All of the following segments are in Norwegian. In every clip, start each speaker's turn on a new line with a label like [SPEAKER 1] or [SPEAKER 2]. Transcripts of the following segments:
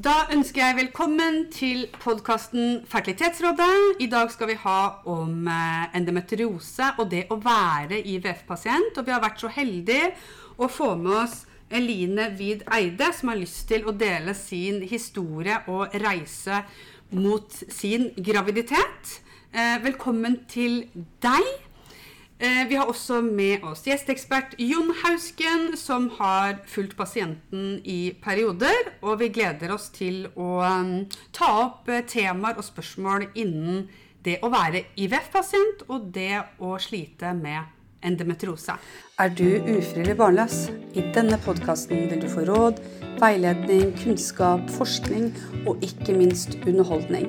[SPEAKER 1] Da ønsker jeg velkommen til podkasten Fertilitetsrådet. I dag skal vi ha om eh, endometriose og det å være IVF-pasient. Og vi har vært så heldige å få med oss Eline Wid Eide, som har lyst til å dele sin historie og reise mot sin graviditet. Eh, velkommen til deg. Eh, Vi har også med oss gjesteekspert Jon Hausken, som har fulgt pasienten i perioder. Og vi gleder oss til å um, ta opp eh, temaer og spørsmål innen det å være IVF-pasient og det å slite med endometriose.
[SPEAKER 2] Er du ufrivillig barnløs? I denne podkasten vil du få råd, veiledning, kunnskap, forskning og ikke minst underholdning.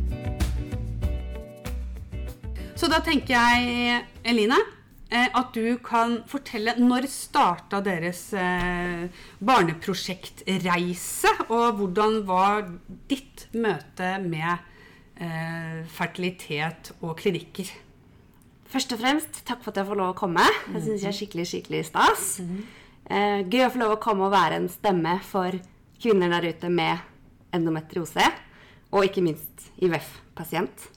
[SPEAKER 1] Så da tenker jeg, Eline, eh, at du kan fortelle når starta deres eh, barneprosjektreise, og hvordan var ditt møte med eh, fertilitet og klinikker?
[SPEAKER 3] Først og fremst, takk for at jeg får lov å komme. Det syns jeg er skikkelig skikkelig stas. Gøy å få lov å komme og være en stemme for kvinner der ute med endometriose, og ikke minst IVF-pasient.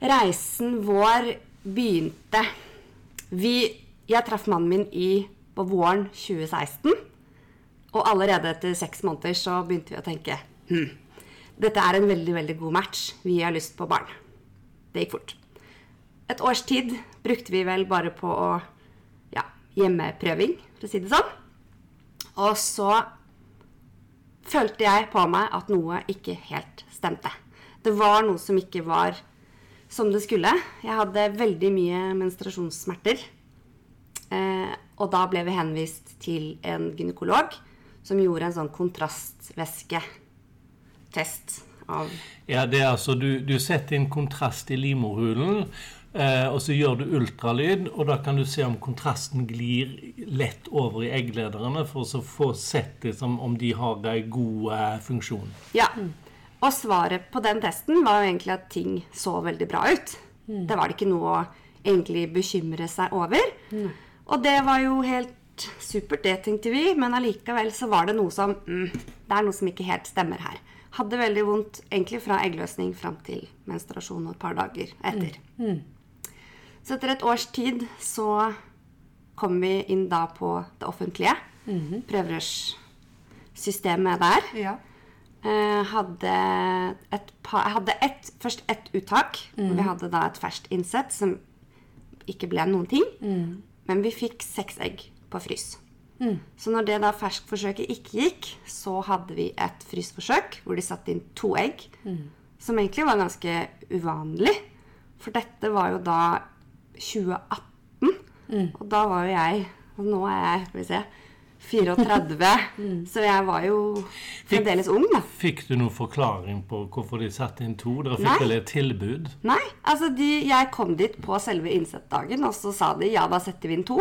[SPEAKER 3] Reisen vår begynte vi, Jeg traff mannen min i, på våren 2016. Og allerede etter seks måneder så begynte vi å tenke hm, dette er en veldig veldig god match. Vi har lyst på barn. Det gikk fort. Et års tid brukte vi vel bare på å ja, hjemmeprøving, for å si det sånn. Og så følte jeg på meg at noe ikke helt stemte. Det var noe som ikke var som det skulle. Jeg hadde veldig mye menstruasjonssmerter. Eh, og da ble vi henvist til en gynekolog som gjorde en sånn kontrastvæsketest av
[SPEAKER 4] Ja, det er altså, du, du setter inn kontrast i livmorhulen, eh, og så gjør du ultralyd, og da kan du se om kontrasten glir lett over i egglederne, for å få sett liksom, om de har en god eh, funksjon.
[SPEAKER 3] Ja. Og svaret på den testen var jo egentlig at ting så veldig bra ut. Det var det ikke noe å egentlig bekymre seg over. Og det var jo helt supert, det tenkte vi, men allikevel så var det noe som mm, Det er noe som ikke helt stemmer her. Hadde veldig vondt egentlig fra eggløsning fram til menstruasjon og et par dager etter. Så etter et års tid så kom vi inn da på det offentlige. Prøverørssystemet der.
[SPEAKER 1] Ja.
[SPEAKER 3] Eh, hadde et par, jeg hadde et, først ett uttak. Mm. Vi hadde da et ferskt innsett som ikke ble noen ting. Men vi fikk seks egg på frys. Så når det da ferskforsøket ikke gikk, så hadde vi et frysforsøk hvor de satte inn to egg. Som egentlig var ganske uvanlig. For dette var jo da 2018. Og da var jo jeg Og nå er jeg skal vi se, 34. Så jeg var jo fremdeles ung, da.
[SPEAKER 4] Fikk du noen forklaring på hvorfor de satte inn to? Dere fikk vel et tilbud?
[SPEAKER 3] Nei, altså de, jeg kom dit på selve innsettdagen, og så sa de ja, da setter vi inn to.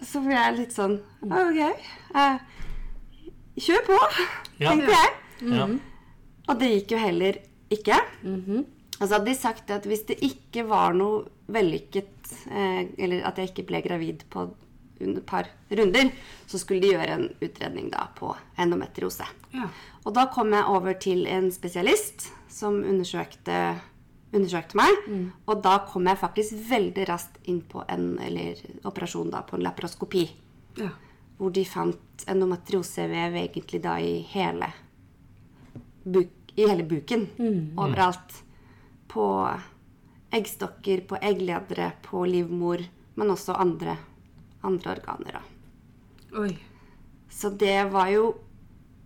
[SPEAKER 3] Så ble jeg litt sånn OK. Eh, kjør på,
[SPEAKER 4] Ja.
[SPEAKER 3] tenkte jeg.
[SPEAKER 4] Ja.
[SPEAKER 3] Og det gikk jo heller ikke. Og så hadde de sagt at hvis det ikke var noe vellykket, eh, eller at jeg ikke ble gravid på et par runder, så skulle de gjøre en utredning da på endometriose.
[SPEAKER 1] Ja.
[SPEAKER 3] Og da kom jeg over til en spesialist som undersøkte, undersøkte meg. Og da kom jeg faktisk veldig raskt inn på en eller, operasjon da, på en laparoskopi.
[SPEAKER 1] Ja.
[SPEAKER 3] Hvor de fant endometriosevev egentlig da i hele, buk, i hele buken. Overalt. På eggstokker, på eggledere, på livmor, men også andre, andre organer. da.
[SPEAKER 1] Oi.
[SPEAKER 3] Så det var jo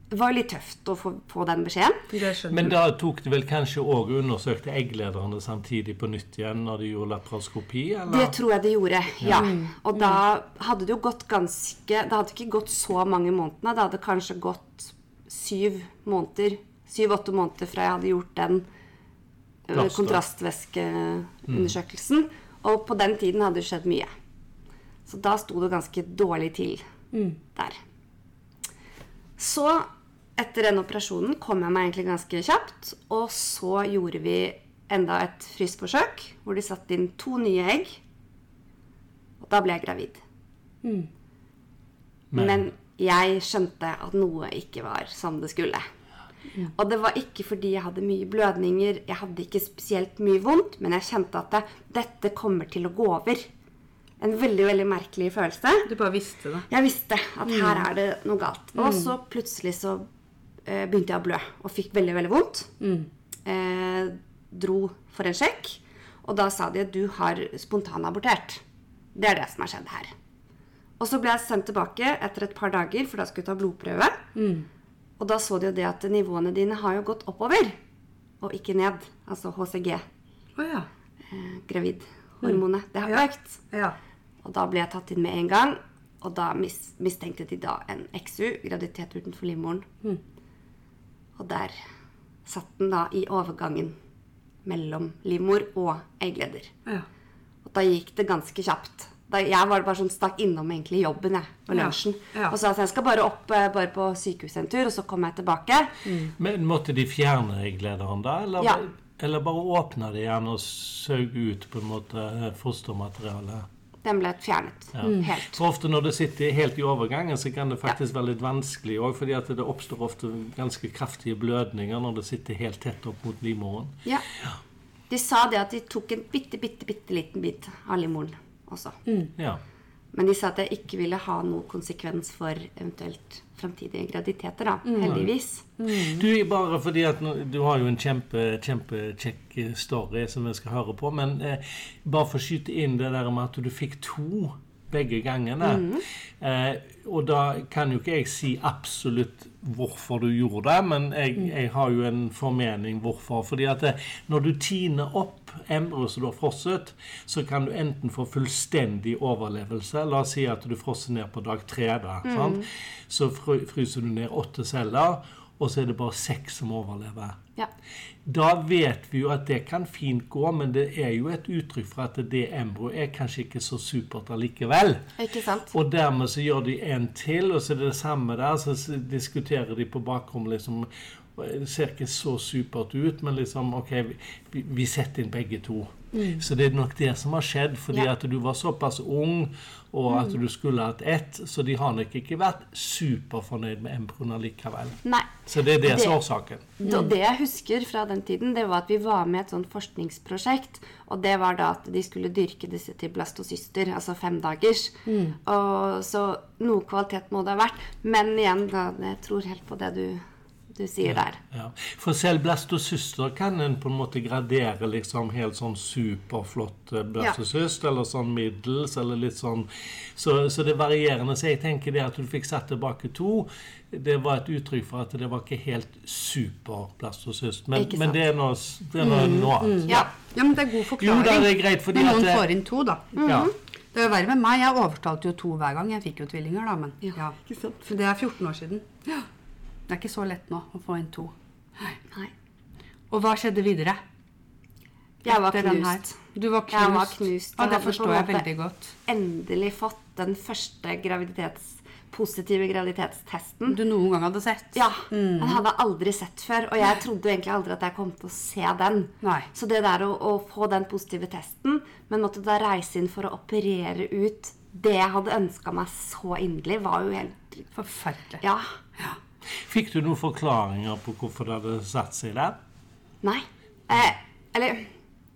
[SPEAKER 3] det var litt tøft å få, få den beskjeden.
[SPEAKER 4] Men da tok de vel kanskje òg undersøkte egglederne samtidig på nytt igjen når de gjorde laparoskopi?
[SPEAKER 3] Det tror jeg de gjorde, ja. Og da hadde det jo gått ganske Det hadde ikke gått så mange månedene. Det hadde kanskje gått syv måneder syv-åtte måneder fra jeg hadde gjort den kontrastvæskeundersøkelsen. Mm. Og på den tiden hadde det skjedd mye. Så da sto det ganske dårlig til der. Så etter den operasjonen kom jeg meg egentlig ganske kjapt. Og så gjorde vi enda et frysforsøk hvor de satte inn to nye egg. Og da ble jeg gravid. Men jeg skjønte at noe ikke var som det skulle. Og det var ikke fordi jeg hadde mye blødninger, jeg hadde ikke spesielt mye vondt, men jeg kjente at det, dette kommer til å gå over. En veldig, veldig merkelig følelse.
[SPEAKER 1] Du bare visste det.
[SPEAKER 3] Jeg visste at her er det noe galt. Og så plutselig så eh, begynte jeg å blø og fikk veldig, veldig vondt. Eh, dro for en sjekk, og da sa de at du har spontanabortert. Det er det som har skjedd her. Og så ble jeg sendt tilbake etter et par dager, for da skulle jeg ta blodprøve. Og da så de jo det at nivåene dine har jo gått oppover, og ikke ned. Altså HCG,
[SPEAKER 1] Oh, ja.
[SPEAKER 3] eh, gravidhormonet. Det har økt.
[SPEAKER 1] Ja.
[SPEAKER 3] Og da ble jeg tatt inn med en gang. Og da mis mistenkte de da en XU, graviditet utenfor livmoren. Og der satt den da i overgangen mellom livmor og eggleder.
[SPEAKER 1] ja.
[SPEAKER 3] Og da gikk det ganske kjapt. Da, jeg var bare sånn stakk innom egentlig jobben jeg, på
[SPEAKER 1] Ja,
[SPEAKER 3] lunsjen.
[SPEAKER 1] ja.
[SPEAKER 3] Og sa at jeg skal bare opp eh, bare på sykehuset en tur, og så kommer jeg tilbake.
[SPEAKER 4] Men måtte de fjerne egglederen da, eller,
[SPEAKER 3] Ja.
[SPEAKER 4] Eller bare åpne det igjen og saug ut på en måte fostermaterialet?
[SPEAKER 3] Den ble fjernet helt.
[SPEAKER 4] For ofte når det sitter helt i overgangen, så kan det faktisk være litt vanskelig òg, fordi at det oppstår ofte ganske kraftige blødninger når det sitter helt tett opp mot livmoren.
[SPEAKER 3] Ja. De sa det at de tok en bitte, bitte, bitte liten bit av livmoren også.
[SPEAKER 4] Ja.
[SPEAKER 3] Men de sa at det ikke ville ha noen konsekvens for eventuelt fremtidige graviditeter, da. Heldigvis.
[SPEAKER 4] Du, bare fordi at du har jo en kjempe, kjempekjekk story som vi skal høre på, men eh, bare for å skyte inn det der med at du fikk to begge gangene. Eh, og da kan jo ikke jeg si absolutt hvorfor du gjorde det, men jeg, jeg har jo en formening hvorfor. Fordi at det, når du tiner opp embryo som du har frosset, så kan du enten få fullstendig overlevelse. La oss si at du frosser ned på dag tre. Da, sant? Så fryser du ned åtte celler, og så er det bare seks som overlever.
[SPEAKER 3] Ja.
[SPEAKER 4] Da vet vi jo at det kan fint gå, men det er jo et uttrykk for at det embryoet er kanskje ikke så supert allikevel.
[SPEAKER 3] Ikke sant?
[SPEAKER 4] Og dermed så gjør de en til, og så er det det samme der. Så diskuterer de på bakrommet liksom Det ser ikke så supert ut, men liksom OK, vi, vi setter inn begge to. Så det er nok det som har skjedd, fordi
[SPEAKER 3] Ja.
[SPEAKER 4] at du var såpass ung, og at du skulle hatt ett. Så de har nok ikke vært superfornøyd med embryoene likevel.
[SPEAKER 3] Nei.
[SPEAKER 4] Så det er det som er
[SPEAKER 3] Det-
[SPEAKER 4] årsaken.
[SPEAKER 3] Det, det jeg husker fra den tiden, det var at vi var med i et sånt forskningsprosjekt. Og det var da at de skulle dyrke disse til blastocyster, altså femdagers. Og så noe kvalitet må det ha vært. Men igjen, da, jeg tror helt på det du, du sier der.
[SPEAKER 4] Ja. For selv blastocyster kan en på en måte gradere liksom helt sånn superflott eh, ja. eller sånn middels, eller litt sånn Så, så det er varierende. Så jeg tenker det at du fikk satt tilbake to, det var et uttrykk for at det var ikke helt super blastocyst. Men, men det er noe, det er noe, noe annet.
[SPEAKER 3] Ja.
[SPEAKER 1] ja, men det er god
[SPEAKER 4] Jo,
[SPEAKER 1] forklaring.
[SPEAKER 4] er det greit, fordi at
[SPEAKER 1] noen
[SPEAKER 4] det-
[SPEAKER 1] får inn to, da.
[SPEAKER 4] Ja.
[SPEAKER 1] Det er jo verre med meg. Jeg overtalte jo to hver gang. Jeg fikk jo tvillinger, da, men ja.
[SPEAKER 3] ikke sant.
[SPEAKER 1] For det er 14 år siden. Ja. Det er ikke så lett nå å få inn to.
[SPEAKER 3] Nei.
[SPEAKER 1] Og hva skjedde videre?
[SPEAKER 3] Jeg var knust.
[SPEAKER 1] Du var knust.
[SPEAKER 3] Jeg var knust.
[SPEAKER 1] Ja, det forstår jeg veldig godt.
[SPEAKER 3] Endelig fått den første graviditets, positive graviditetstesten.
[SPEAKER 1] Du noen gang hadde sett.
[SPEAKER 3] Ja, Den hadde jeg aldri sett før, og jeg trodde egentlig aldri at jeg kom til å se den.
[SPEAKER 1] Nei.
[SPEAKER 3] Så det der å, å få den positive testen, men måtte da reise inn for å operere ut det jeg hadde ønska meg så inderlig, var jo helt
[SPEAKER 1] Forferdelig.
[SPEAKER 3] Ja.
[SPEAKER 4] Fikk du noen forklaringer på hvorfor det hadde satt seg der?
[SPEAKER 3] Nei. Eh, eller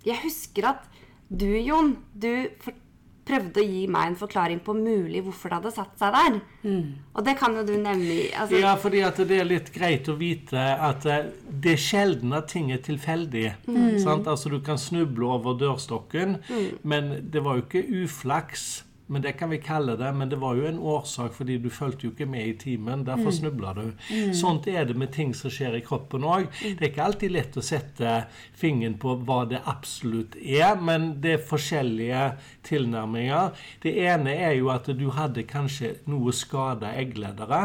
[SPEAKER 3] Jeg husker at du, Jon, du for, prøvde å gi meg en forklaring på mulig hvorfor det hadde satt seg der. Og det kan jo du nevne altså,
[SPEAKER 4] Ja, fordi at det er litt greit å vite at eh, det er sjelden at ting er tilfeldig. Sant? Altså Du kan snuble over dørstokken, men det var jo ikke uflaks men det kan vi kalle det. Men det var jo en årsak, fordi du fulgte jo ikke med i timen. Derfor snubla du. Sånt er det med ting som skjer i kroppen òg. Det er ikke alltid lett å sette fingeren på hva det absolutt er, men det er forskjellige tilnærminger. Det ene er jo at du hadde kanskje noe skada eggledere,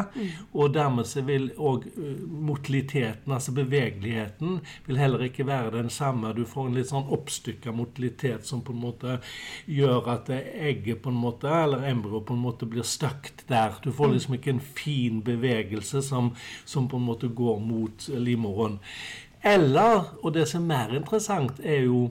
[SPEAKER 4] og dermed så vil òg motiliteten, altså bevegeligheten, vil heller ikke være den samme. Du får en litt sånn oppstykka motilitet som på en måte gjør at egget på en måte, eller embryoet på en måte blir støkt der. Du får liksom ikke en fin bevegelse som, som på en måte går mot livmoren. Eller, og det som er mer interessant, er jo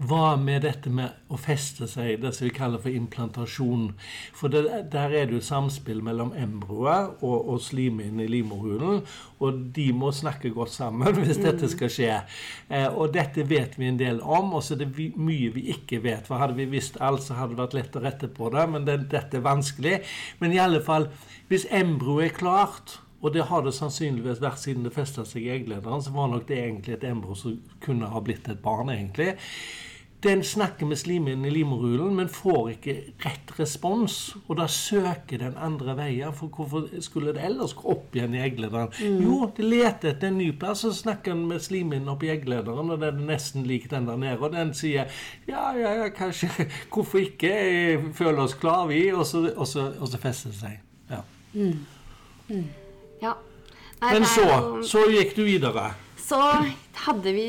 [SPEAKER 4] hva med dette med å feste seg, det som vi kaller for implantasjon? For det, der er det jo samspill mellom embryoet og, og slimhinnen i livmorhulen. Og de må snakke godt sammen hvis dette skal skje. Eh, og dette vet vi en del om, og så er det vi, mye vi ikke vet. For hadde vi visst alt, så hadde det vært lett å rette på det, men det, dette er vanskelig. Men i alle fall, hvis embryoet er klart og det har det sannsynligvis vært siden det festa seg i egglederen. Så var nok det egentlig et embryo som kunne ha blitt et barn, egentlig. Den snakker med slimhinnen i livmorhulen, men får ikke rett respons. Og da søker den andre veier. For hvorfor skulle det ellers gå opp igjen i egglederen? Jo, det leter etter en ny plass, og snakker den med slimhinnen oppi egglederen, og den er nesten lik den der nede. Og den sier ja, ja, ja, kanskje Hvorfor ikke? Jeg føler oss klar, vi. Og så, og så, og så fester det seg. Ja.
[SPEAKER 3] Ja. Nei,
[SPEAKER 4] Men så, så gikk du videre.
[SPEAKER 3] Så hadde vi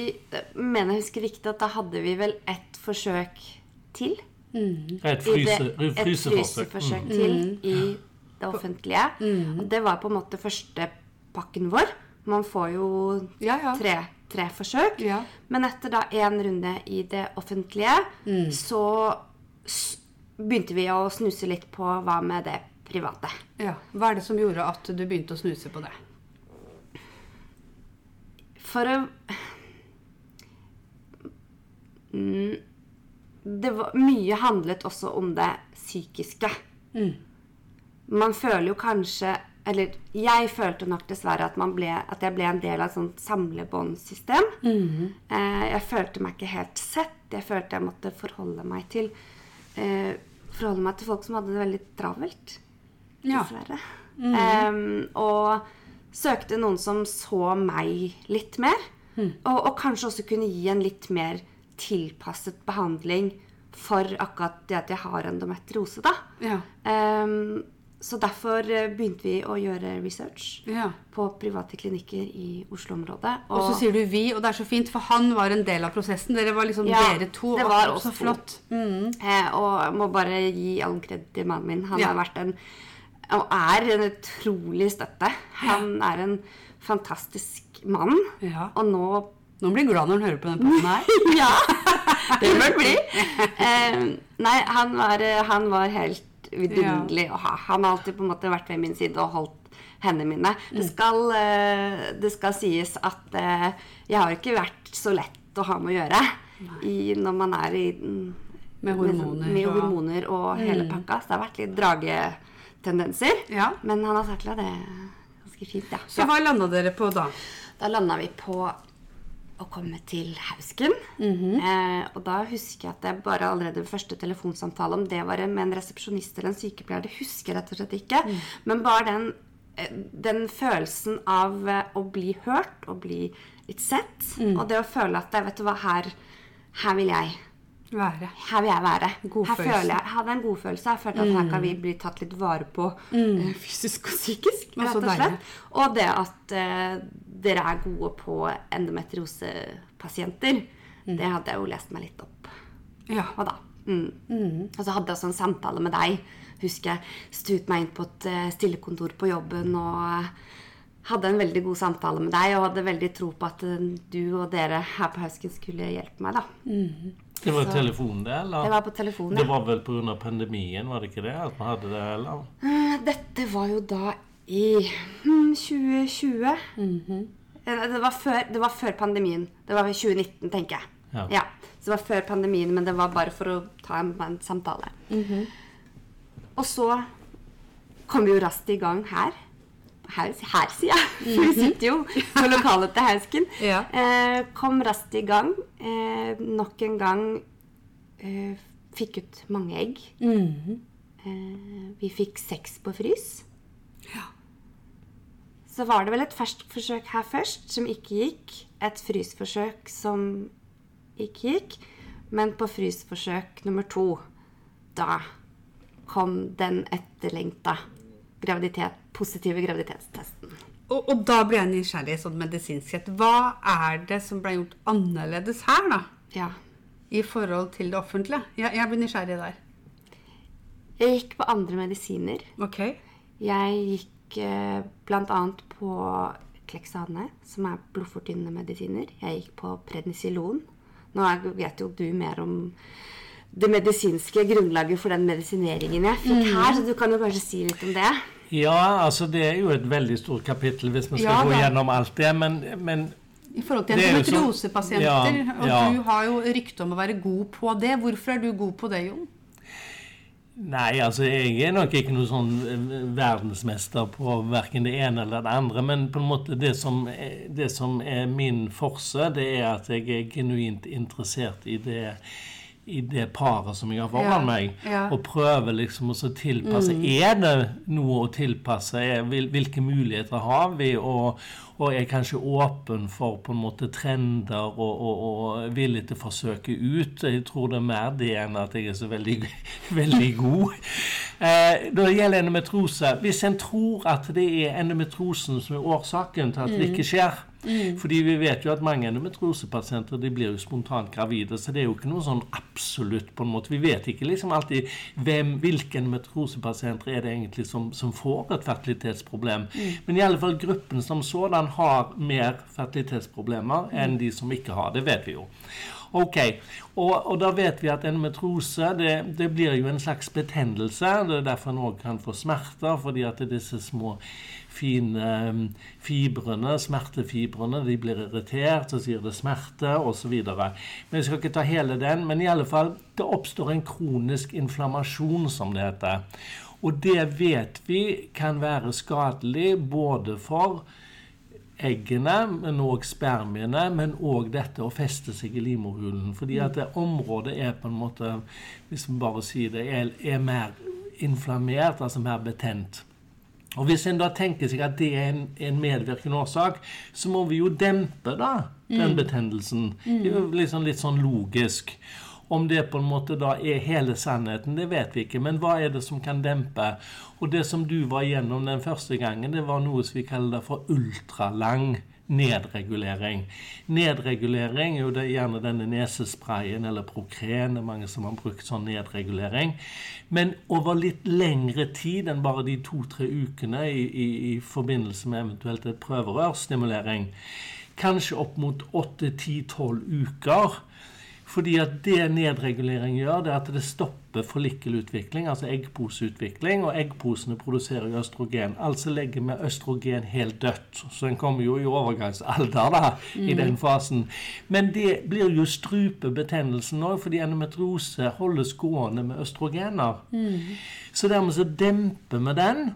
[SPEAKER 3] Mener jeg husker riktig at da hadde vi vel ett forsøk til.
[SPEAKER 4] Et
[SPEAKER 3] i det-
[SPEAKER 4] fryse,
[SPEAKER 3] et
[SPEAKER 4] fryseforsøk.
[SPEAKER 3] fryseforsøk
[SPEAKER 4] Mm.
[SPEAKER 3] til i det offentlige. Og det var på en måte første pakken vår. Man får jo
[SPEAKER 1] Ja, ja.
[SPEAKER 3] tre, tre forsøk.
[SPEAKER 1] Ja.
[SPEAKER 3] Men etter da én runde i det offentlige, så begynte vi å snuse litt på hva med det private.
[SPEAKER 1] Ja. Hva er det som gjorde at du begynte å snuse på det?
[SPEAKER 3] For å mm, det var, Mye handlet også om det psykiske. Man føler jo kanskje Eller jeg følte nok dessverre at, man ble, at jeg ble en del av et sånt samlebåndsystem. eh, jeg følte meg ikke helt sett. Jeg følte jeg måtte forholde meg til eh, Forholde meg til folk som hadde det veldig travelt.
[SPEAKER 1] Ja.
[SPEAKER 3] Dessverre. Eh, og søkte noen som så meg litt mer. Og, og kanskje også kunne gi en litt mer tilpasset behandling for akkurat det at jeg har endometriose. da.
[SPEAKER 1] Ja.
[SPEAKER 3] Um, så derfor eh, begynte vi å gjøre research
[SPEAKER 1] ja.
[SPEAKER 3] på private klinikker i Oslo-området.
[SPEAKER 1] Og så sier du 'vi', og det er så fint, for han var en del av prosessen. Dere var liksom
[SPEAKER 3] Ja,
[SPEAKER 1] dere to.
[SPEAKER 3] det var også
[SPEAKER 1] flott. Mm.
[SPEAKER 3] Eh, og jeg må bare gi all kred til mannen min. Han
[SPEAKER 1] Ja.
[SPEAKER 3] har vært en og er en utrolig støtte. Han er en fantastisk mann.
[SPEAKER 1] Ja.
[SPEAKER 3] Og nå
[SPEAKER 1] Nå blir han glad når han hører på den poden her.
[SPEAKER 3] Ja! Det bør det bli. Eh, nei, han var, han var helt vidunderlig å ha. Han har alltid på en måte vært ved min side og holdt hendene mine. Det, skal, eh, det skal sies at eh, jeg har ikke vært så lett å ha med å gjøre i, når man er i mm,
[SPEAKER 1] Med hormoner
[SPEAKER 3] Med,
[SPEAKER 1] og-
[SPEAKER 3] hormoner og hele pakka. Så det har vært litt dragetendenser.
[SPEAKER 1] Ja.
[SPEAKER 3] Men han har takla det ganske fint, ja.
[SPEAKER 1] Så hva landa dere på da?
[SPEAKER 3] Da landa vi på å komme til Hausken. eh, og da husker jeg at jeg bare allerede ved første telefonsamtale, om det var med en resepsjonist eller en sykepleier, det husker jeg rett og slett ikke. Men bare den, eh, den følelsen av eh, å bli hørt og bli litt sett, og det å føle at vet du hva, her, her vil jeg
[SPEAKER 1] Være.
[SPEAKER 3] her vil jeg være. Her føler jeg, hadde en godfølelse. Jeg følte at her kan vi bli tatt litt vare på mm. fysisk og psykisk.
[SPEAKER 1] Mm.
[SPEAKER 3] Rett og slett. Og det at uh, dere er gode på endometriosepasienter,
[SPEAKER 1] Mm.
[SPEAKER 3] det hadde jeg jo lest meg litt opp
[SPEAKER 1] Ja.
[SPEAKER 3] Og, da. Mm. Og så hadde jeg også en samtale med deg. Husker jeg stuet meg inn på et eh, stillekontor på jobben og eh, hadde en veldig god samtale med deg og hadde veldig tro på at eh, du og dere her på Hausken skulle hjelpe meg. da.
[SPEAKER 4] Det var
[SPEAKER 3] telefonen,
[SPEAKER 4] telefon, det? eller?
[SPEAKER 3] Det var på telefonen.
[SPEAKER 4] Det
[SPEAKER 3] ja.
[SPEAKER 4] var vel pga. pandemien, var det ikke det? At man hadde det, eller?
[SPEAKER 3] Eh, Dette var jo da i hmm, 2020.
[SPEAKER 1] Mm
[SPEAKER 3] -hmm. det, var før, det var før pandemien. Det var i 2019, tenker jeg.
[SPEAKER 4] Ja.
[SPEAKER 3] Så det var før pandemien, men det var bare for å ta en, en samtale.
[SPEAKER 1] Mhm.
[SPEAKER 3] Og så kom vi jo raskt i gang her. Her, her sier jeg. For vi sitter jo på lokalet til Hausken.
[SPEAKER 1] Mhm. Ja.
[SPEAKER 3] Eh, kom raskt i gang. Eh, nok en gang eh, fikk ut mange egg.
[SPEAKER 1] Mhm.
[SPEAKER 3] Eh, vi fikk seks på frys. Så var det vel et ferskforsøk her først som ikke gikk. Et frysforsøk som ikke gikk. Men på frysforsøk nummer to, da kom den etterlengta graviditet, positive graviditetstesten.
[SPEAKER 1] Og, og da ble jeg nysgjerrig sånn medisinsk sett. Hva er det som ble gjort annerledes her, da?
[SPEAKER 3] Ja.
[SPEAKER 1] I forhold til det offentlige? Jeg, jeg blir nysgjerrig der.
[SPEAKER 3] Jeg gikk på andre medisiner.
[SPEAKER 1] Ok.
[SPEAKER 3] Jeg gikk eh, bl.a. på Klexane, som er blodfortynnende medisiner. Jeg gikk på prednisilon. Nå vet jo du mer om det medisinske grunnlaget for den medisineringen jeg fikk her, så du kan jo kanskje si litt om det.
[SPEAKER 4] Ja, altså det er jo et veldig stort kapittel hvis vi skal
[SPEAKER 1] Ja,
[SPEAKER 4] gå gjennom alt det, men, men
[SPEAKER 1] I forhold til endometriosepasienter,
[SPEAKER 4] Ja,
[SPEAKER 1] og
[SPEAKER 4] ja.
[SPEAKER 1] du har jo rykte om å være god på det. Hvorfor er du god på det, Jon?
[SPEAKER 4] Nei, altså jeg er nok ikke noen sånn eh, verdensmester på verken det ene eller det andre, men på en måte det som, er- det som er min forse, det er at jeg er genuint interessert i det i det paret som jeg har foran
[SPEAKER 1] Ja,
[SPEAKER 4] meg,
[SPEAKER 1] ja.
[SPEAKER 4] og prøver liksom å tilpasse. tilpasse. Er det noe å tilpasse? Hvilke muligheter har vi? Og, og er kanskje åpen for på en måte trender og, og, og villig til å forsøke ut. Jeg tror det er mer det enn at jeg er så veldig, veldig god. Eh, når det gjelder endometrose, hvis en tror at det er endometrosen som er årsaken til at det ikke skjer Fordi vi vet jo at mange endometriosepasienter de blir jo spontant gravide, så det er jo ikke noe sånn absolutt på en måte. Vi vet ikke liksom alltid hvem, hvilke metrosepasienter er det egentlig som, som får et fertilitetsproblem. Men i alle fall gruppen som sådan har mer fertilitetsproblemer enn de som ikke har. Det vet vi jo. Ok, og, og da vet vi at endometrose det, det blir jo en slags betennelse. Det er derfor en òg kan få smerter, fordi at disse små fine um, fibrene, smertefibrene, de blir irritert, så sier det smerte, osv. Men jeg skal ikke ta hele den. Men i alle fall, det oppstår en kronisk inflammasjon, som det heter. Og det vet vi kan være skadelig både for eggene, men òg spermiene, men òg dette å feste seg i livmorhulen. Fordi at det området er på en måte, hvis vi bare sier det, er, er mer inflammert, altså mer betent. Og Hvis en da tenker seg at det er en, en medvirkende årsak, så må vi jo dempe da, den betennelsen. Det er jo liksom litt sånn logisk. Om det på en måte da er hele sannheten, det vet vi ikke. Men hva er det som kan dempe? Og det som du var igjennom den første gangen, det var noe som vi kaller for ultralang nedregulering. Nedregulering er jo det, gjerne denne nesesprayen eller Procren. Det er mange som har brukt sånn nedregulering. Men over litt lengre tid enn bare de to-tre ukene i, i, i forbindelse med eventuelt et prøverørsstimulering, kanskje opp mot 8-10-12 uker, fordi at det nedregulering gjør, det er at det stopper forlikkelutvikling, altså eggposeutvikling, og eggposene produserer jo østrogen. Altså legger vi østrogen helt dødt. Så den kommer jo i overgangsalder da, i den fasen. Men det blir jo strupebetennelsen nå, fordi endometriose holdes gående med østrogener. Så dermed så demper vi den.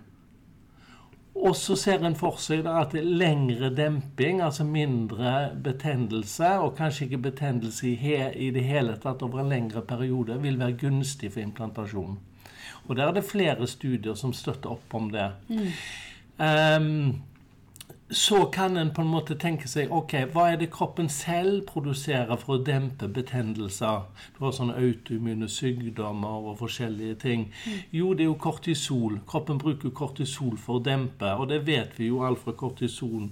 [SPEAKER 4] Og så ser en for seg at lengre demping, altså mindre betennelse, og kanskje ikke betennelse i, he, i det hele tatt over en lengre periode, vil være gunstig for implantasjon. Og der er det flere studier som støtter opp om det. Ehm, så kan en på en måte tenke seg ok, hva er det kroppen selv produserer for å dempe betennelser? Du har sånne autoimmune sykdommer og forskjellige ting. Jo, det er jo kortisol. Kroppen bruker kortisol for å dempe, og det vet vi jo alt fra kortison.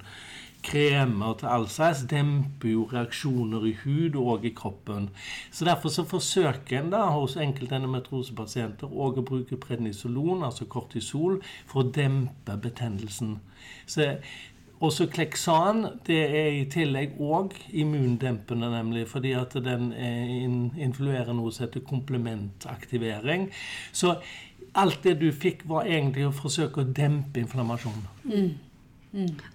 [SPEAKER 4] Kremer til slags demper jo reaksjoner i hud og i kroppen. Så Derfor så forsøker en da hos enkelte endometrosepasienter òg å bruke prednisolon, altså kortisol, for å dempe betennelsen. Så også Kleksan det er i tillegg òg immundempende, nemlig fordi at den eh, influerer noe som heter komplementaktivering. Så alt det du fikk, var egentlig å forsøke å dempe inflammasjonen.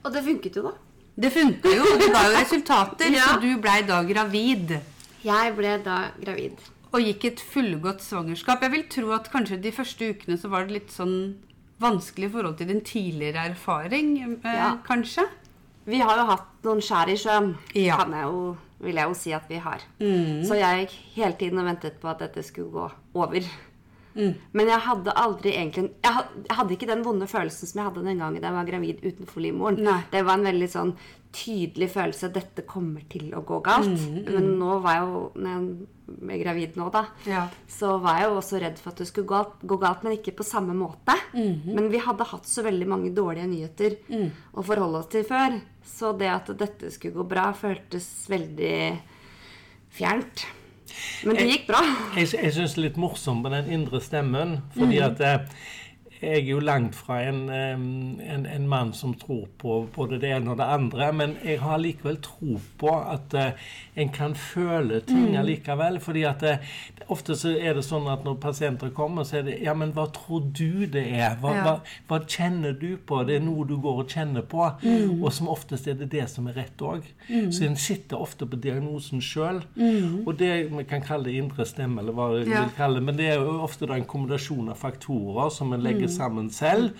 [SPEAKER 3] Og det funket jo, da.
[SPEAKER 1] Det funket jo, det ga jo resultater,
[SPEAKER 3] Ja.
[SPEAKER 1] så du blei da gravid.
[SPEAKER 3] Jeg ble da gravid.
[SPEAKER 1] Og gikk et fullgodt svangerskap. Jeg vil tro at kanskje de første ukene så var det litt sånn vanskelig i forhold til din tidligere erfaring, eh,
[SPEAKER 3] Ja.
[SPEAKER 1] kanskje?
[SPEAKER 3] Vi har jo hatt noen skjær i sjøen,
[SPEAKER 1] Ja.
[SPEAKER 3] kan jeg jo vil jeg jo si at vi har. Så jeg gikk hele tiden og ventet på at dette skulle gå over. Men jeg hadde aldri egentlig jeg hadde, jeg hadde ikke den vonde følelsen som jeg hadde den gangen jeg var gravid utenfor livmoren.
[SPEAKER 1] Nei.
[SPEAKER 3] Det var en veldig sånn tydelig følelse. at Dette kommer til å gå galt. Men nå var jeg jo når jeg er gravid nå, da,
[SPEAKER 1] Ja.
[SPEAKER 3] så var jeg jo også redd for at det skulle gå galt, gå galt men ikke på samme måte. Men vi hadde hatt så veldig mange dårlige nyheter å forholde oss til før. Så det at dette skulle gå bra, føltes veldig fjernt. Men det gikk bra.
[SPEAKER 4] Jeg, jeg syns det er litt morsomt med den indre stemmen. Fordi at eh, jeg er jo langt fra en, en, en mann som tror på både det ene og det andre. Men jeg har likevel tro på at eh, en kan føle ting allikevel. fordi at eh, ofte så er det sånn at når pasienter kommer, så er det Ja, men hva tror du det er? Hva,
[SPEAKER 1] Ja.
[SPEAKER 4] hva, hva kjenner du på? Det er noe du går og kjenner på. Og som oftest er det det som er rett òg. Så en sitter ofte på diagnosen sjøl. Og det vi kan kalle det indre stemme, eller hva vi
[SPEAKER 1] Ja.
[SPEAKER 4] vil kalle det. Men det er jo ofte da en kombinasjon av faktorer som en legger sammen selv.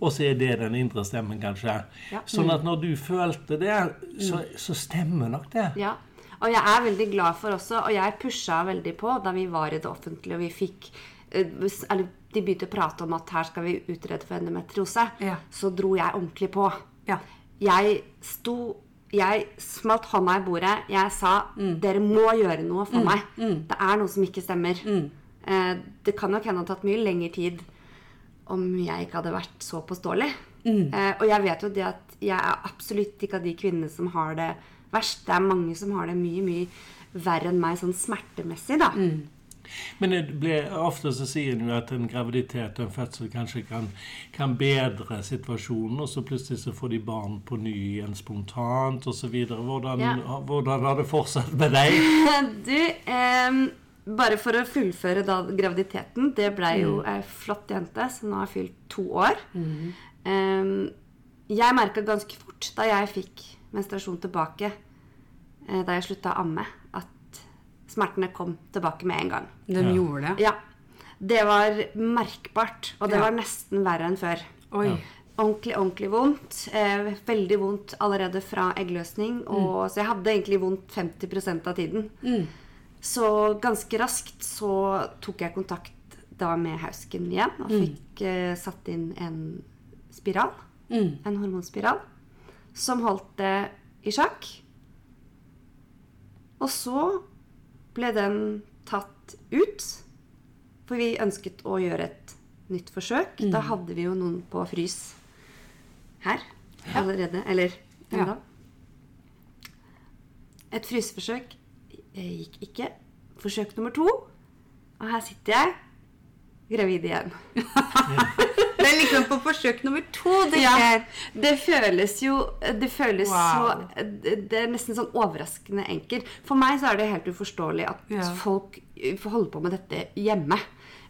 [SPEAKER 4] Og så er det den indre stemmen, kanskje.
[SPEAKER 3] Ja.
[SPEAKER 4] Sånn at når du følte det, så, så stemmer nok det.
[SPEAKER 3] Ja. Og jeg er veldig glad for også, og jeg pusha veldig på da vi var i det offentlige og vi fikk eh, eller De begynte å prate om at her skal vi utrede for endometriose.
[SPEAKER 1] Ja.
[SPEAKER 3] Så dro jeg ordentlig på.
[SPEAKER 1] Ja.
[SPEAKER 3] Jeg sto Jeg smalt hånda i bordet. Jeg sa dere må gjøre noe for meg. Det er noe som ikke stemmer. Eh, det kan nok hende det hadde tatt mye lengre tid om jeg ikke hadde vært så påståelig. Eh, og jeg vet jo det at jeg er absolutt ikke av de kvinnene som har det verst. Det er mange som har det mye, mye verre enn meg sånn smertemessig, da.
[SPEAKER 4] Men det blir, ofte så sier en jo at en graviditet og en fødsel kanskje kan, kan bedre situasjonen, og så plutselig så får de barn på ny igjen spontant osv. Hvordan,
[SPEAKER 3] Ja.
[SPEAKER 4] hvordan har det fortsatt med deg?
[SPEAKER 3] Du, ehm, bare for å fullføre da graviditeten Det ble jo ei flott jente som nå har fylt to år. Ehm, jeg merka ganske fort da jeg fikk menstruasjon tilbake, eh, da jeg slutta å amme, at smertene kom tilbake med en gang.
[SPEAKER 1] De
[SPEAKER 4] Ja.
[SPEAKER 1] gjorde det.
[SPEAKER 3] Ja. Det var merkbart, og det
[SPEAKER 1] Ja.
[SPEAKER 3] var nesten verre enn før.
[SPEAKER 1] Oi.
[SPEAKER 3] Ordentlig, ordentlig vondt. Eh, veldig vondt allerede fra eggløsning. Og, Så jeg hadde egentlig vondt 50% av tiden. Så ganske raskt så tok jeg kontakt da med Hausken igjen og fikk uh, satt inn en spiral. En hormonspiral. Som holdt det i sjakk. Og så ble den tatt ut. For vi ønsket å gjøre et nytt forsøk. Da hadde vi jo noen på frys her allerede. Eller ennå. Et fryseforsøk eh, gikk ikke. Forsøk nummer to. Og her sitter jeg, gravid igjen.
[SPEAKER 1] Det er liksom på forsøk nummer to det
[SPEAKER 3] Ja,
[SPEAKER 1] skjer.
[SPEAKER 3] det føles jo Det føles
[SPEAKER 1] Wow.
[SPEAKER 3] så det, det er nesten sånn overraskende enkelt. For meg så er det helt uforståelig at
[SPEAKER 1] Ja.
[SPEAKER 3] folk eh, får holde på med dette hjemme.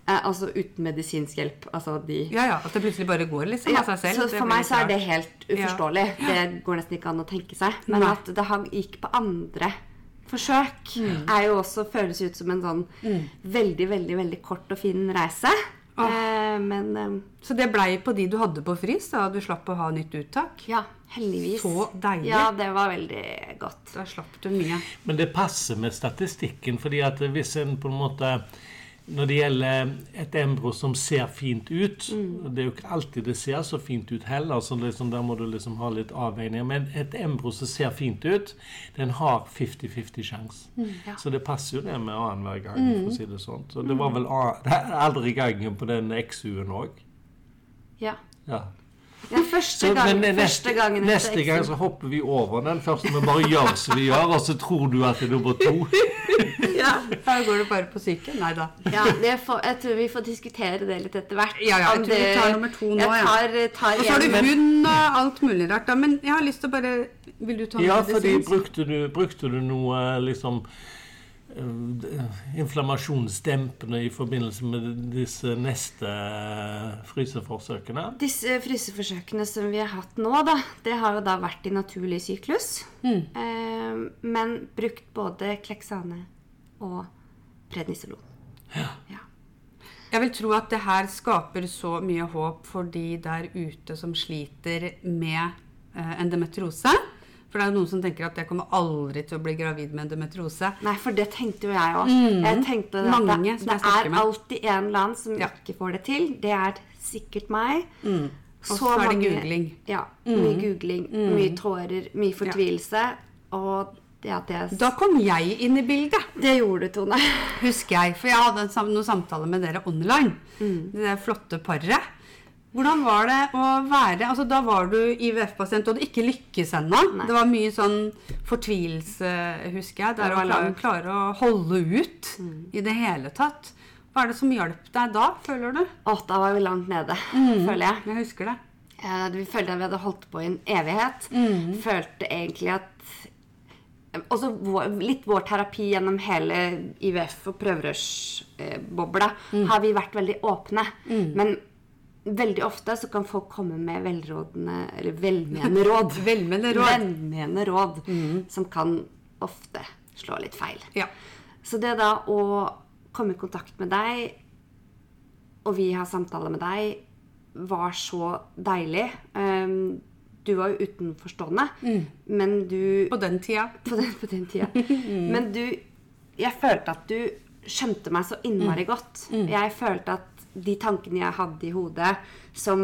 [SPEAKER 3] Eh, altså uten medisinsk hjelp. Altså de
[SPEAKER 1] Ja, ja. At det plutselig bare går liksom
[SPEAKER 3] Ja,
[SPEAKER 1] av seg selv.
[SPEAKER 3] så for meg så er det helt uforståelig. Det går nesten ikke an å tenke seg. Men
[SPEAKER 1] Nei.
[SPEAKER 3] at det gikk på andre forsøk, er jo også føles ut som en sånn veldig, veldig veldig kort og fin reise. Eh, men eh,
[SPEAKER 1] Så det blei på de du hadde på frys, da du slapp å ha nytt uttak?
[SPEAKER 3] ja, heldigvis.
[SPEAKER 1] Så deilig.
[SPEAKER 3] Ja, det var veldig godt.
[SPEAKER 1] Da slapp du mye.
[SPEAKER 4] Men det passer med statistikken, fordi at hvis en på en måte Når det gjelder et embryo som ser fint ut Det er jo ikke alltid det ser så fint ut heller, så liksom, der må du liksom ha litt avveininger. Men et embryo som ser fint ut, den har 50-50 sjanse.
[SPEAKER 3] ja.
[SPEAKER 4] Så det passer jo det med annenhver gang, for å si det sånn. Så det var vel aldri gangen på den XU-en òg.
[SPEAKER 3] Ja.
[SPEAKER 4] Ja.
[SPEAKER 3] ja første,
[SPEAKER 4] Så,
[SPEAKER 3] gang,
[SPEAKER 4] men
[SPEAKER 3] første
[SPEAKER 4] neste,
[SPEAKER 3] gangen
[SPEAKER 4] neste gang så hopper vi over den. Først vi bare gjør som vi gjør, og så tror du at det er nummer to.
[SPEAKER 3] ja.
[SPEAKER 1] Da går du bare på syke? Nei da.
[SPEAKER 3] Ja, jeg, får, jeg tror vi får diskutere det litt etter hvert.
[SPEAKER 1] Ja, ja, jeg
[SPEAKER 3] tror
[SPEAKER 1] tror vi tar nummer to nå, ja.
[SPEAKER 3] tar, tar
[SPEAKER 1] Og så har du hund og alt mulig rart, da. Men jeg har lyst til å bare Vil du ta
[SPEAKER 4] Ja,
[SPEAKER 1] medisinsk?
[SPEAKER 4] fordi brukte du, brukte du noe liksom eh, inflammasjonsdempende i forbindelse med disse neste eh, fryseforsøkene?
[SPEAKER 3] Disse fryseforsøkene som vi har hatt nå, da, det har jo da vært i naturlig syklus. Eh, men brukt både Kleksane og prednisolon. Ja.
[SPEAKER 1] Jeg vil tro at det her skaper så mye håp for de der ute som sliter med eh, endometriose. For det er jo noen som tenker at jeg kommer aldri til å bli gravid med endometriose.
[SPEAKER 3] Nei, for det tenkte jo jeg òg. Jeg tenkte at
[SPEAKER 1] Mange
[SPEAKER 3] det, det er
[SPEAKER 1] med.
[SPEAKER 3] alltid en eller annen som
[SPEAKER 1] Ja.
[SPEAKER 3] ikke får det til. Det er sikkert meg.
[SPEAKER 1] Og så er det googling.
[SPEAKER 3] Ja. Mye googling, mye tårer, mye fortvilelse. Og det at jeg
[SPEAKER 1] Da kom jeg inn i bildet.
[SPEAKER 3] Det gjorde du, Tone.
[SPEAKER 1] husker jeg. For jeg hadde sam- noen samtaler med dere online. Det flotte paret. Hvordan var det å være altså Da var du IVF-pasient, og hadde ikke lykkes ennå. Det var mye sånn fortvilelse, husker jeg. Der å klare, klare å holde ut i det hele tatt. Hva er det som hjalp deg da, føler du?
[SPEAKER 3] Å, da var vi langt nede, føler jeg.
[SPEAKER 1] Jeg husker det.
[SPEAKER 3] Eh, Vi følte at vi hadde holdt på i en evighet. Følte egentlig at også litt vår terapi gjennom hele IVF og prøverørsbobla har vi vært veldig åpne. Men veldig ofte så kan folk komme med velrådende eller velmenende råd.
[SPEAKER 1] Velmenende råd.
[SPEAKER 3] Velmenende råd som kan ofte slå litt feil.
[SPEAKER 1] Ja.
[SPEAKER 3] Så det da å komme i kontakt med deg, og vi har samtale med deg, var så deilig. Um, du var jo utenforstående, men du
[SPEAKER 1] På den tida.
[SPEAKER 3] på den, på den tida. Men du Jeg følte at du skjønte meg så innmari godt. Jeg følte at de tankene jeg hadde i hodet, som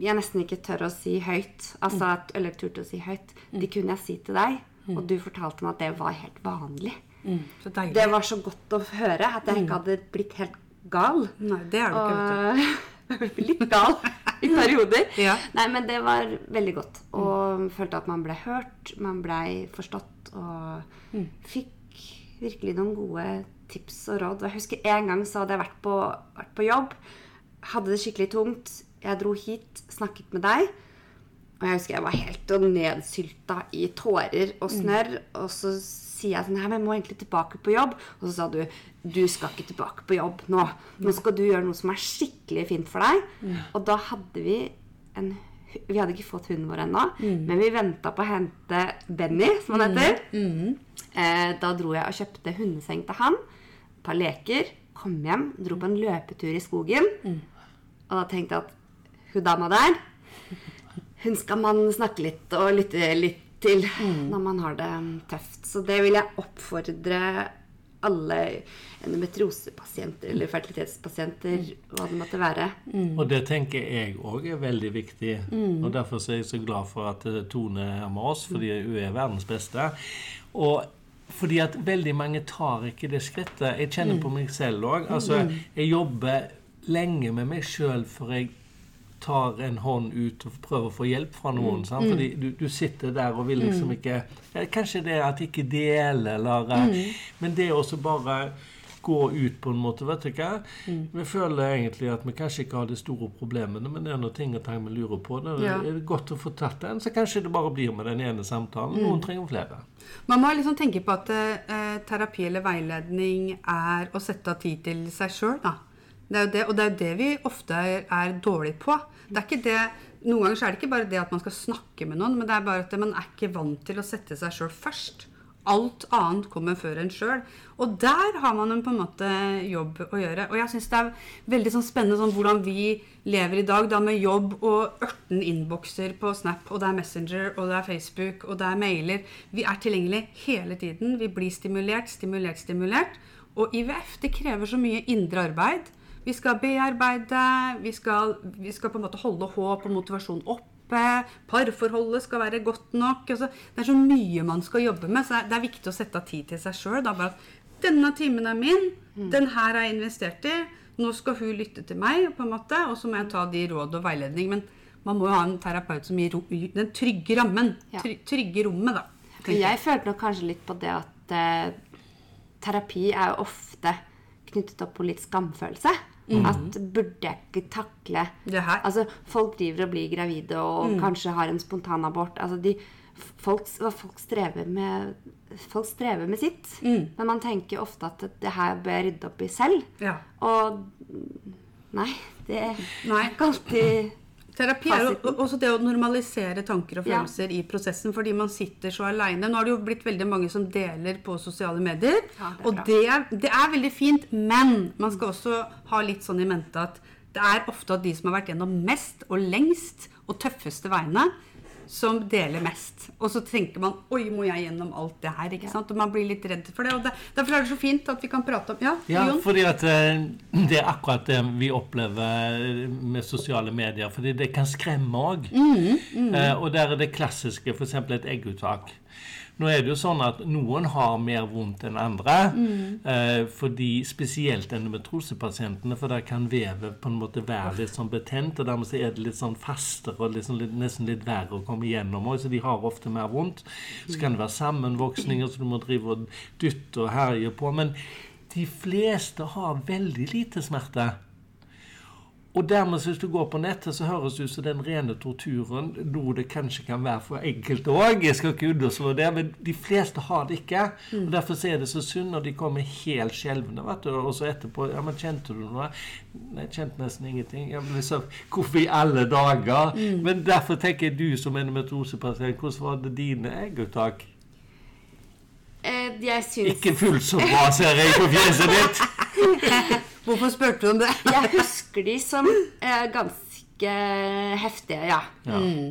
[SPEAKER 3] jeg nesten ikke tør å si høyt, altså at, eller turte å si høyt, de kunne jeg si til deg. Og du fortalte meg at det var helt vanlig. Det var så godt å høre at jeg ikke hadde blitt helt gal.
[SPEAKER 1] Nei, det er du ikke, vet du.
[SPEAKER 3] Litt gal i perioder.
[SPEAKER 1] Ja.
[SPEAKER 3] Nei, men det var veldig godt. Og følte at man ble hørt, man ble forstått, og
[SPEAKER 1] Mm.
[SPEAKER 3] fikk virkelig noen gode tips og råd. Jeg husker en gang så hadde jeg vært på, vært på jobb, hadde det skikkelig tungt. Jeg dro hit, snakket med deg. Og jeg husker jeg var helt nedsylta i tårer og snørr. Og så sier jeg sånn Nei, men jeg må egentlig tilbake på jobb. Og så sa du du skal ikke tilbake på jobb nå. Nå skal du gjøre noe som er skikkelig fint for deg. Og da hadde vi en Vi hadde ikke fått hunden vår ennå, men vi venta på å hente Benny, som han heter. Eh, da dro jeg og kjøpte hundeseng til han. Et par leker. Kom hjem, dro på en løpetur i skogen. Og da tenkte jeg at hun dama der hun skal man snakke litt og lytte litt til når man har det tøft. Så det vil jeg oppfordre alle endometriosepasienter eller fertilitetspasienter, hva det måtte være.
[SPEAKER 4] Og det tenker jeg òg er veldig viktig. Og derfor er jeg så glad for at eh, Tone er med oss, fordi hun er verdens beste. Og fordi at veldig mange tar ikke det skrittet. Jeg kjenner på meg selv òg. Altså, jeg jobber lenge med meg sjøl før jeg tar en hånd ut og prøver å få hjelp fra noen. Mm. Fordi du, du sitter der og vil liksom ikke ja, Kanskje det at ikke dele, eller mm. Men det å bare gå ut på en måte, vet du hva. Vi føler egentlig at vi kanskje ikke har de store problemene, men det er noen ting og tang vi lurer på. Det
[SPEAKER 1] Ja.
[SPEAKER 4] er godt å få tatt den, så kanskje det bare blir med den ene samtalen. Noen trenger flere.
[SPEAKER 1] Man må liksom tenke på at eh, terapi eller veiledning er å sette av tid til seg sjøl. Det er jo det, og det er jo det vi ofte er, er dårlige på. Det er ikke det, Noen ganger er det ikke bare det at man skal snakke med noen, men det er bare at man er ikke vant til å sette seg sjøl først. Alt annet kommer før en sjøl. Og der har man en på en måte jobb å gjøre. Og jeg syns det er veldig sånn spennende sånn hvordan vi lever i dag, da med jobb og 18 innbokser på Snap, og det er Messenger, og det er Facebook, og det er mailer. Vi er tilgjengelig hele tiden. Vi blir stimulert, stimulert, stimulert. Og IVF, det krever så mye indre arbeid. Vi skal bearbeide, vi skal, vi skal på en måte holde håp og motivasjon oppe. Parforholdet skal være godt nok. Altså, det er så mye man skal jobbe med, så det er, viktig å sette av tid til seg sjøl. Denne timen er min, den her har jeg investert i. Nå skal hun lytte til meg, på en måte, og så må jeg ta de råd og veiledning. Men man må jo ha en terapeut som gir den trygge rammen. Trygge rommet, da.
[SPEAKER 3] Jeg. jeg følte nok kanskje litt på det at eh, terapi er jo ofte knyttet opp på litt skamfølelse. At burde jeg ikke takle. Altså, folk driver og blir gravide og kanskje har en spontanabort. Altså, de, folk, folk, strever med, folk strever med sitt. Men man tenker ofte at det her bør jeg rydde opp i selv.
[SPEAKER 1] Ja.
[SPEAKER 3] Og nei, det er ikke alltid
[SPEAKER 1] Terapi er jo også det å normalisere tanker og
[SPEAKER 3] Ja.
[SPEAKER 1] følelser i prosessen, fordi man sitter så aleine. Nå har det jo blitt veldig mange som deler på sosiale medier,
[SPEAKER 3] Ja, det
[SPEAKER 1] og det er, det er veldig fint, men man skal også ha litt sånn i mente at det er ofte at de som har vært gjennom mest og lengst og tøffeste veiene, som deler mest. Og så tenker man Oi, må jeg gjennom alt det her? ikke sant? Og man blir litt redd for det. og det, Derfor er det så fint at vi kan prate om Ja,
[SPEAKER 4] Ja,
[SPEAKER 1] Jon?
[SPEAKER 4] fordi at eh, det er akkurat det vi opplever med sosiale medier. Fordi det kan skremme òg. Og der er det klassiske f.eks. et egguttak. Nå er det jo sånn at noen har mer vondt enn andre. Eh, fordi Spesielt endometrosepasientene, for der kan vevet på en måte være litt sånn betent. Og dermed så er det litt sånn fastere og liksom litt, nesten litt verre å komme igjennom. òg, Så de har ofte mer vondt. Så kan det være sammenvoksninger, så du må drive og dytte og herje på. Men de fleste har veldig lite smerte. Og dermed, hvis du går på nettet, så høres det ut som den rene torturen, noe det kanskje kan være for enkelte òg. Jeg skal ikke underslå det, men de fleste har det ikke. Og Derfor er det så synd når de kommer helt du, Og så etterpå Ja, men kjente du noe? Nei, jeg kjente nesten ingenting. Ja, men liksom, Hvorfor i alle dager? Men derfor tenker jeg du som endometriosepasient, hvordan var det dine egguttak?
[SPEAKER 3] Eh, jeg syns
[SPEAKER 4] Ikke fullt så bra, ser jeg på fjeset ditt.
[SPEAKER 1] Hvorfor spurte du om det?
[SPEAKER 3] Jeg husker de som eh, ganske heftige, ja.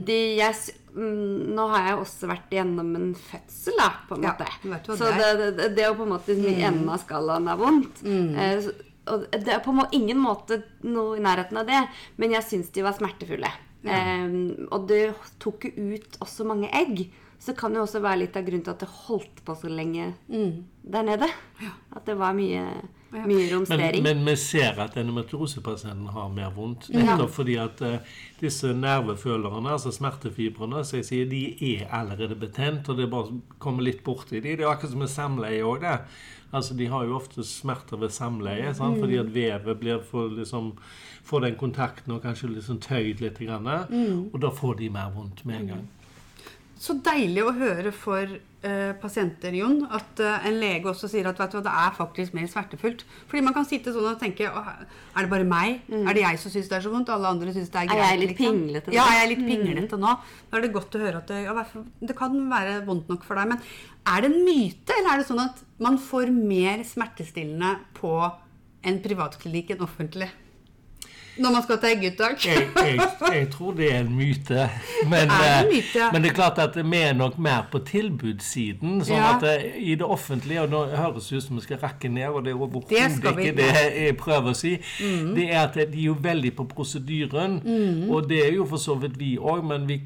[SPEAKER 3] De, jeg, mm, nå har jeg også vært igjennom en fødsel, da, på en
[SPEAKER 1] Ja,
[SPEAKER 3] måte.
[SPEAKER 1] hva
[SPEAKER 3] Så
[SPEAKER 1] det
[SPEAKER 3] det, det, det å på en måte i enden av skalaen er vondt. Eh, og det er på en ingen måte noe i nærheten av det, men jeg syns de var smertefulle. Eh, og det tok jo ut også mange egg. Så kan jo også være litt av grunnen til at det holdt på så lenge der nede. At det var mye, mye
[SPEAKER 4] Men,
[SPEAKER 3] romstering.
[SPEAKER 4] men vi ser at endometriosepasienten har mer vondt. Nettopp fordi at uh, disse nervefølerne, altså smertefibrene, som jeg sier, de er allerede betent, og det bare kommer litt borti de. Det er akkurat som med samleie òg, det. Altså, De har jo ofte smerter ved samleie, sant? fordi at vevet blir for, liksom, får den kontakten og kanskje liksom tøyd litt. Grann, Og da får de mer vondt med en gang.
[SPEAKER 1] Så deilig å høre for eh, pasienter, Jon, at eh, en lege også sier at vet du det er faktisk mer smertefullt. Fordi man kan sitte sånn og tenke Er det bare meg? Er det jeg som syns det er så vondt? Alle andre syns det er
[SPEAKER 3] Er jeg litt
[SPEAKER 1] liksom?»
[SPEAKER 3] pinglete nå?
[SPEAKER 1] Ja, er litt pinglete nå? Da er det godt å høre at det, ja, det kan være vondt nok for deg. Men er det en myte, eller er det sånn at man får mer smertestillende på en privatklinikk enn offentlig? Når man skal ta egguttak?
[SPEAKER 4] jeg, jeg, jeg tror det er en myte. Men,
[SPEAKER 1] Er det en
[SPEAKER 4] eh,
[SPEAKER 1] myte?
[SPEAKER 4] men det er klart at vi er nok mer på tilbudssiden. Sånn
[SPEAKER 1] Ja.
[SPEAKER 4] at eh, i det offentlige, og nå høres det ut som vi skal rakke ned, og det er
[SPEAKER 1] Det
[SPEAKER 4] overhodet ikke det jeg prøver å si, det er at de er jo veldig på prosedyren. Og det er jo for så vidt vi òg, men vi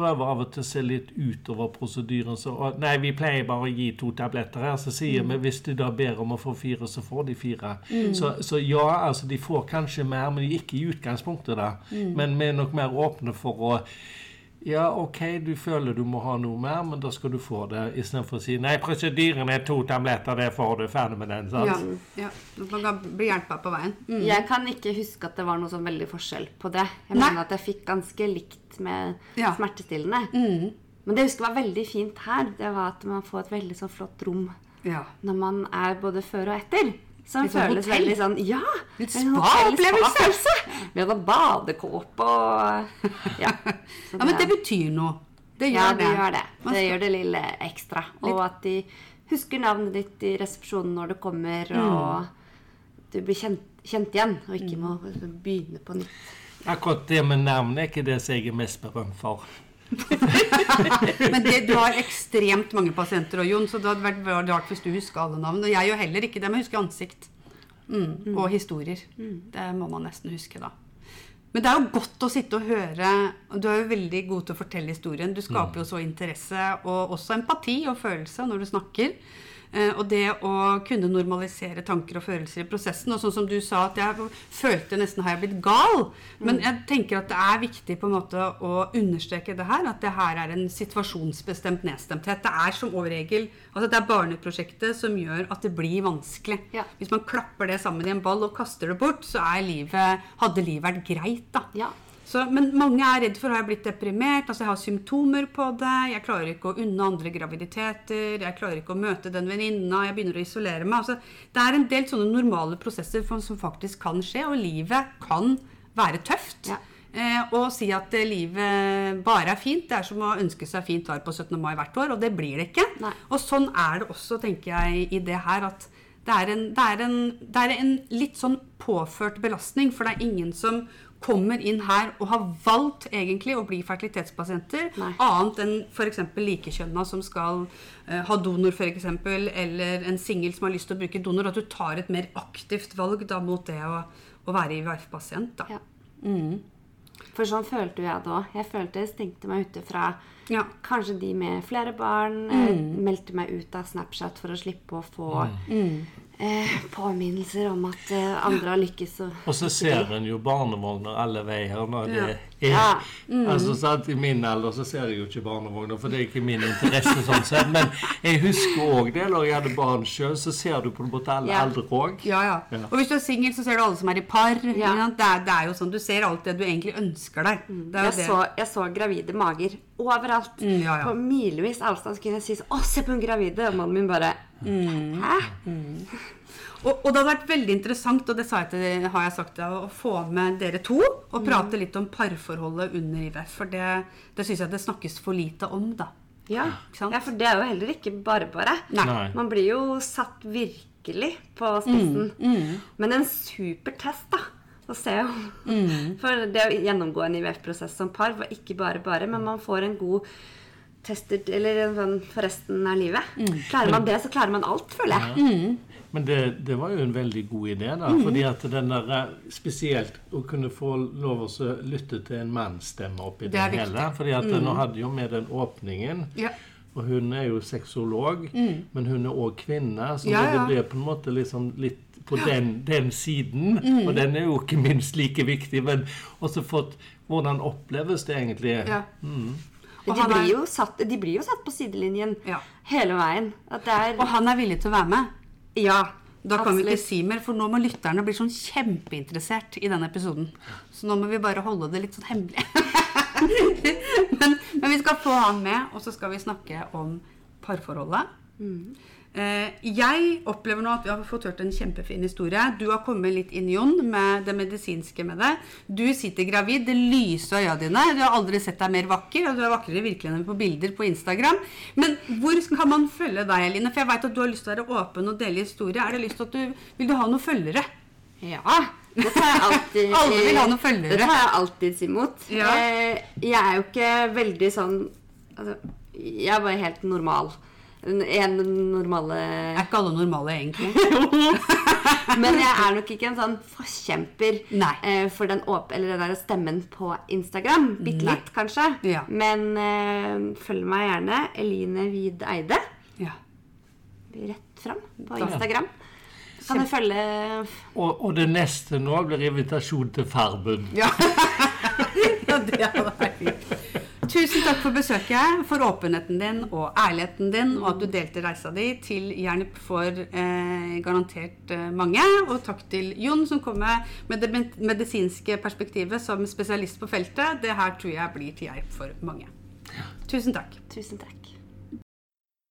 [SPEAKER 4] prøver av og til å se litt utover prosedyren. Så, og, nei, vi pleier bare å gi to tabletter her. Så sier vi hvis du da ber om å få fire, så får de fire. Så, så ja, altså de får kanskje mer, men ikke i utgangspunktet, da. Men vi er nok mer åpne for å ja, OK, du føler du må ha noe mer, men da skal du få det. Istedenfor å si nei, prosedyren er to tabletter, det får du. Ferdig med den. sant?
[SPEAKER 1] Ja, ja. Man kan bli hjelpa på veien. Mm.
[SPEAKER 3] Jeg kan ikke huske at det var noe sånn veldig forskjell på det. Jeg
[SPEAKER 1] Nei.
[SPEAKER 3] mener at jeg fikk ganske likt med
[SPEAKER 1] Ja.
[SPEAKER 3] smertestillende. Men det jeg husker var veldig fint her, det var at man får et veldig sånn flott rom
[SPEAKER 1] Ja.
[SPEAKER 3] når man er både før og etter. Som
[SPEAKER 1] Litt sånn
[SPEAKER 3] føles
[SPEAKER 1] hotell.
[SPEAKER 3] veldig sånn Ja!
[SPEAKER 1] Litt
[SPEAKER 3] en
[SPEAKER 1] spa-opplevelse.
[SPEAKER 3] Med sånn badekåpe og Ja.
[SPEAKER 1] Ja, men det betyr noe. Det gjør
[SPEAKER 3] ja,
[SPEAKER 1] det.
[SPEAKER 3] det gjør det.
[SPEAKER 1] Man
[SPEAKER 3] Det gjør det lille ekstra. Og at de husker navnet ditt i resepsjonen når du kommer, og du blir kjent, kjent igjen, og ikke må begynne på nytt.
[SPEAKER 4] Akkurat det med navnet er ikke det som jeg er mest berømt for.
[SPEAKER 1] Men det, du har ekstremt mange pasienter, og Jon, så det hadde vært rart hvis du husker alle navn. Og jeg gjør heller ikke det, men husker ansikt. Mm. Og historier. Det må man nesten huske, da. Men det er jo godt å sitte og høre. Du er jo veldig god til å fortelle historien. Du skaper jo så interesse, og også empati og følelse når du snakker. Eh, Og det å kunne normalisere tanker og følelser i prosessen. Og sånn som du sa, at jeg følte nesten har jeg blitt gal. Men jeg tenker at det er viktig på en måte å understreke det her. At det her er en situasjonsbestemt nedstemthet. Det er som overregel altså det er barneprosjektet som gjør at det blir vanskelig.
[SPEAKER 3] Ja.
[SPEAKER 1] Hvis man klapper det sammen i en ball og kaster det bort, så er livet, hadde livet vært greit, da.
[SPEAKER 3] Ja.
[SPEAKER 1] Så, men mange er redd for har jeg blitt deprimert. altså Jeg har symptomer på det. Jeg klarer ikke å unne andre graviditeter. Jeg klarer ikke å møte den venninna. Jeg begynner å isolere meg. altså Det er en del sånne normale prosesser som faktisk kan skje, og livet kan være tøft.
[SPEAKER 3] Ja.
[SPEAKER 1] Eh, og si at eh, livet bare er fint. Det er som å ønske seg fint vær på 17. mai hvert år, og det blir det ikke.
[SPEAKER 3] Nei.
[SPEAKER 1] Og sånn er det også, tenker jeg, i det her at det er, en, det, er en, det er en litt sånn påført belastning, for det er ingen som kommer inn her og har valgt egentlig å bli fertilitetspasienter,
[SPEAKER 3] Nei.
[SPEAKER 1] annet enn f.eks. likekjønna som skal uh, ha donor, f.eks., eller en singel som har lyst til å bruke donor, at du tar et mer aktivt valg da mot det å, å være IVF-pasient.
[SPEAKER 3] Ja. Mm. For sånn følte jo jeg det òg. Jeg følte jeg stengte meg ute fra
[SPEAKER 1] Ja.
[SPEAKER 3] kanskje de med flere barn. Mm. Meldte meg ut av Snapchat for å slippe å få eh, påminnelser om at eh, andre har lykkes. Og,
[SPEAKER 4] Og så ser en jo barnevogner alle veier når det er
[SPEAKER 3] Ja.
[SPEAKER 4] Altså sant, I min alder så ser jeg jo ikke barnevogner, for det er ikke min interesse. sånn sett, Men jeg husker òg det når jeg hadde barn sjøl, så ser du på en måte alle
[SPEAKER 3] Ja.
[SPEAKER 4] aldre òg.
[SPEAKER 1] Ja, ja.
[SPEAKER 4] Ja.
[SPEAKER 1] Og hvis du er singel, så ser du alle som er i par. Det, er, det er jo sånn, Du ser alt det du egentlig ønsker deg. Det er
[SPEAKER 3] jeg,
[SPEAKER 1] det.
[SPEAKER 3] så, jeg så gravide mager overalt.
[SPEAKER 1] Mm, ja, ja.
[SPEAKER 3] På milevis avstand kunne jeg si sånn, 'Å, se på hun gravide!' Og mannen min bare
[SPEAKER 1] Mm.
[SPEAKER 3] Hæ?
[SPEAKER 1] Og, og det hadde vært veldig interessant, og det sa jeg til, har jeg sagt, å få med dere to og prate litt om parforholdet under IVF. For det, det syns jeg det snakkes for lite om, da.
[SPEAKER 3] Ja. Ja, for det er jo heller ikke bare bare. Man blir jo satt virkelig på spissen. Men en super test, da. Å se om For det å gjennomgå en IVF-prosess som par var ikke bare bare, men man får en god tester eller sånn for resten av livet. Klarer man det, så klarer man alt, føler jeg.
[SPEAKER 4] Men det, det var jo en veldig god idé, da.
[SPEAKER 1] Mm.
[SPEAKER 4] fordi at den der, eh, Spesielt å kunne få lov å lytte til en mannsstemme oppi
[SPEAKER 1] Det
[SPEAKER 4] det.
[SPEAKER 1] Mm.
[SPEAKER 4] hele. fordi at nå hadde jo med den åpningen.
[SPEAKER 1] Ja.
[SPEAKER 4] Og hun er jo sexolog, men hun er òg kvinne. Så
[SPEAKER 1] Mm. Ja, ja.
[SPEAKER 4] det ble på en måte liksom litt på den, den siden.
[SPEAKER 1] Mm.
[SPEAKER 4] Og den er jo ikke minst like viktig. Men også fått Hvordan oppleves det egentlig?
[SPEAKER 1] Ja. Og
[SPEAKER 3] De blir, jo satt, de blir jo satt på sidelinjen
[SPEAKER 1] Ja.
[SPEAKER 3] hele veien. Er
[SPEAKER 1] Og han er villig til å være med.
[SPEAKER 3] Ja.
[SPEAKER 1] Da kan vi ikke si mer, for nå må lytterne bli sånn kjempeinteressert i denne episoden. Så nå må vi bare holde det litt sånn hemmelig. men, men vi skal få han med, og så skal vi snakke om parforholdet. Eh, jeg opplever nå at vi har fått hørt en kjempefin historie. Du har kommet litt inn, Jon, med det medisinske med det. Du sitter gravid, det lyser øya dine. Du har aldri sett deg mer vakker, og du er vakrere virkelig enn på bilder på Instagram. Men hvor kan man følge deg, Eline? For jeg vet at du har lyst til å være åpen og dele historie. Er det lyst til at du, Vil du ha noen følgere?
[SPEAKER 3] Ja. Det tar jeg alltid
[SPEAKER 1] Alle vil ha noen følgere.
[SPEAKER 3] Det tar jeg alltid imot.
[SPEAKER 1] Ja.
[SPEAKER 3] Eh, Jeg er jo ikke veldig sånn altså, Jeg er bare helt normal. En normale
[SPEAKER 1] Er ikke alle normale, egentlig?
[SPEAKER 3] Men jeg er nok ikke en sånn forkjemper
[SPEAKER 1] Nei.
[SPEAKER 3] eh, for den, åp eller den der stemmen på Instagram. Bitte litt, kanskje.
[SPEAKER 1] Ja.
[SPEAKER 3] Men eh, følg meg gjerne. Eline Wied Eide.
[SPEAKER 1] Ja.
[SPEAKER 3] Rett fram på Instagram. Kan du følge
[SPEAKER 4] Og, og det neste nå blir invitasjon til Farmen.
[SPEAKER 1] Ja. ja, det hadde vært fint. Tusen takk for besøket, for åpenheten din og ærligheten din, og at du delte reisa di til hjelp for eh, garantert eh, mange. Og takk til Jon, som kom med, med det medisinske perspektivet som spesialist på feltet. Det her tror jeg blir til hjelp for mange. Tusen takk.
[SPEAKER 3] Tusen takk.